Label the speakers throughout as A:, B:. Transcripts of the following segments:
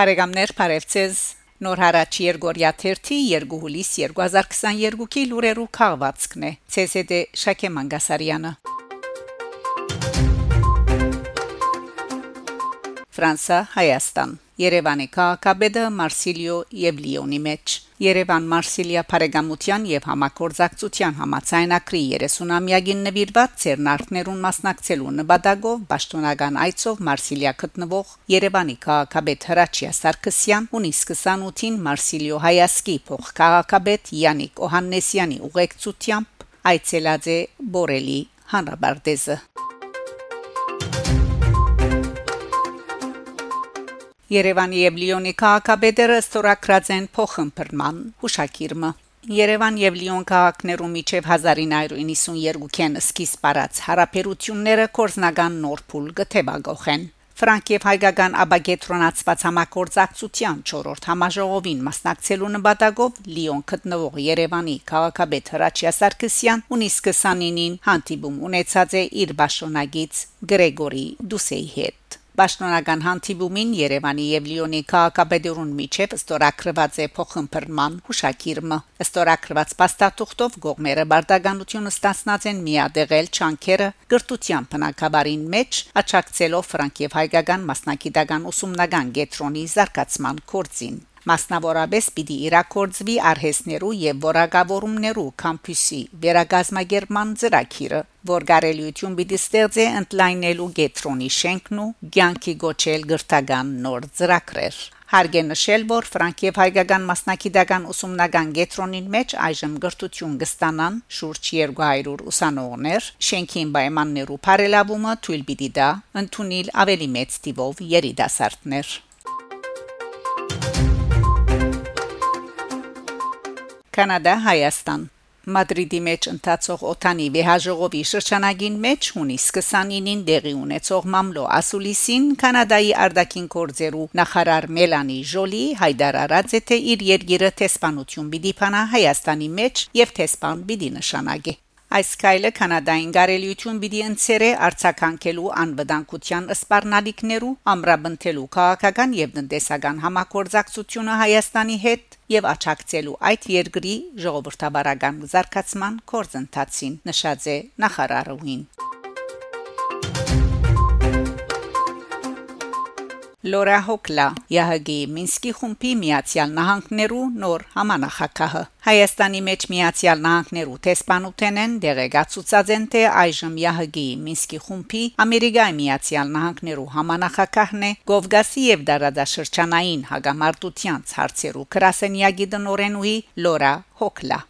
A: Բարեկամներ, Փարեվցես Նոր հարաճ Երգորիա 1-ի 2 հուլիս 2022-ի լուրերու քաղվածքն է ՑՍԴ Շակե Մանգասարյանը Ֆրանսա Հայաստան Երևանի քաղաքաբեդը Մարսիլիո եւ Լիոնի մեջ Երևան Մարսիլիա Փարեգամության եւ համակորձակցության համացայնակրի 30-ամյակին նվիրված ցերնարկներուն մասնակցելու նպատակով Պաշտոնական այցով Մարսիլիա գտնվող Երևանի քաղաքաբեդ Հրաչյա Սարգսյան ունիս 28-ին Մարսիլիո Հայասկի փոխքաղաքաբեդ Յանիկ Օհաննեսյանի ուղեկցությամբ այցելած է Բորելի հանրաբարդեզը Երևանի եւ Լիոնի քաղաքապետերը ստորագրած են փոխհմբռնման հուշակիրը Երևան եւ Լիոն քաղաքներու միջև 1992-ին սկիզբ առած հարաբերությունները կորզնական նոր փուլ գտեբագոխեն Ֆրանկ եւ հայկական աբագետրոնացված համակորձակցության 4-րդ համաժողովին մասնակցելու նպատակով Լիոն գտնվող Երևանի քաղաքապետ Հրաչյա Սարգսյան ունի 29-ին հանդիպում ունեցած է իր ճշոնագից Գրեգորի Դուսեի հետ Պաշտոնական հանդիպումին Երևանի եւ Լիոնի քաղաքապետերուն միջև ստորագրված է փոխհմբռնման հուշակիրը։ Ստորագրված փաստաթուղթով գողմերը բարդականությունը ստացնած են միադեղել չանքերը գրթության բնակաբարին մեջ, աճակցելով ֆրանկ եւ հայկական մասնակիտական ուսումնական գետրոնի զարգացման կորձին։ Մասնավորապես պիտի իրակորձվի արհեսներու եւ որակավորումներու կամպուսի վերագազմագերման ծրագիրը, որ գարելիություն պիտի ստեղծե ընդլայնելու գետրոնի շենքն ու ցանկի գոչել գրթական նոր ծրագրեր։ Հարկ է նշել, որ Ֆրանկ եւ հայկական մասնակիտական ուսումնական գետրոնին մեջ այժմ գրթություն կստանան շուրջ 200 ուսանողներ, շենքին պայմաններու բարելավումը թույլ պիտի դա ընդունել ավելի մեծ տիպով երիտասարդներ։ Կանադա Հայաստան Մադրիդի մեջ ընթացող օթանի վեհաժողովի շրջանագին մեջ հունիս 29-ին դեղի ունեցող մամլո ասուլիսին կանադայի արտաքին գործերու նախարար Մելանի Ժոլի հայտարարած է թե իր երկիրը տեսփանություն պիտի փանա Հայաստանի մեջ եւ տեսփան պիտի նշանակի Այս կայլը կանադային գարելիություն պիտի ընցերե արցականքելու անվտանգության սպառնալիքներու, ամրապնդելու քաղաքական եւ տնտեսական համակորձակցությունը Հայաստանի հետ եւ աճակցելու այդ երկրի ժողովրդավարական զարգացման կորձընթացին նշած է նախարարուին Լորա Հոկլա ՀՀԳ Մինսկի խումբի Միացյալ Նահանգներու նոր համանախակահը Հայաստանի մեջ Միացյալ Նահանգներու տեսփանութենեն դեղեկացուցած են թե այժմ ՀՀԳ Մինսկի խումբի Ամերիկայի Միացյալ Նահանգներու համանախակահն է Գովգասի եւ Դարադաշրջանային հագամարտության հարցերու գրասենյակի դնորենուհի Լորա Հոկլա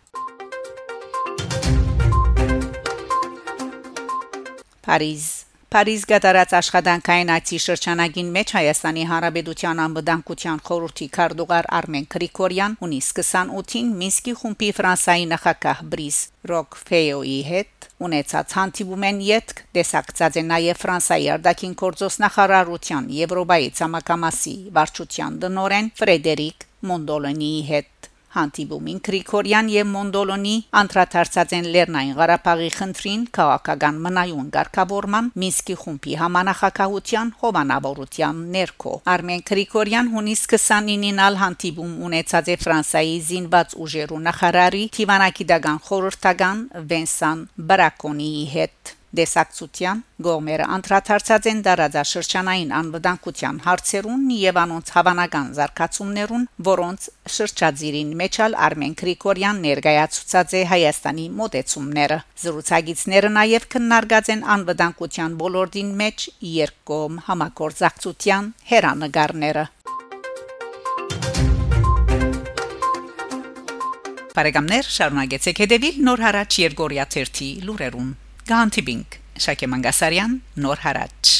A: Փարիզ Փարիզ գտարած աշխատանքային այցի շրջանագին մեջ Հայաստանի Հանրապետության անվտանգության խորհրդի քարտուղար Արմեն Գրիգորյան ունիս 28-ին Մինսկի խումբի Ֆրանսայի նախագահ Բրիս Ռոկֆեյոյի հետ ունեցած հանդիպումեն յետք դեսակցած է նաև Ֆրանսայի արտաքին գործոս նախարարության Եվրոպայի ցամաքամասի վարչության դնորեն Ֆրեդերիկ Մոնդոլոնիի հետ Հանդիպումին Գրիգորյան եւ Մոնդոլոնի անդրադարձած են Լեռնային Ղարաբաղի խնդրին քաղաքական մնայուն ղեկավարման Մինսկի խումբի համանախակահության հովանավորության ներքո Արմեն Գրիգորյան հունիս 29-ին ալ հանդիպում ունեցած է Ֆրանսայի զինված ուժերու նախարարի Թիվանակիդական խորհրդական Վենսան Բրակոնիի հետ Դեսակցության գոմերը անդրադարձած են դարաձաշրջանային անվտանգության հարցերուն եւ անոնց հավանական զարգացումներուն, որոնց շրջածիրին մեջալ Արմեն Գրիգորյան ներկայացուցած է Հայաստանի մոտեցումները։ Զրուցակիցները նաեւ քննարկած են անվտանգության ոլորտին մեջ երկկողմ համագործակցության հերանեկարները։ Բարեկամներ, շարունակեցեք հետևել Նոր հարաճ Երգորիա 1-ի լուրերուն։ Գանտիբինգ Շակե Մանգասարյան Նոր հարաճ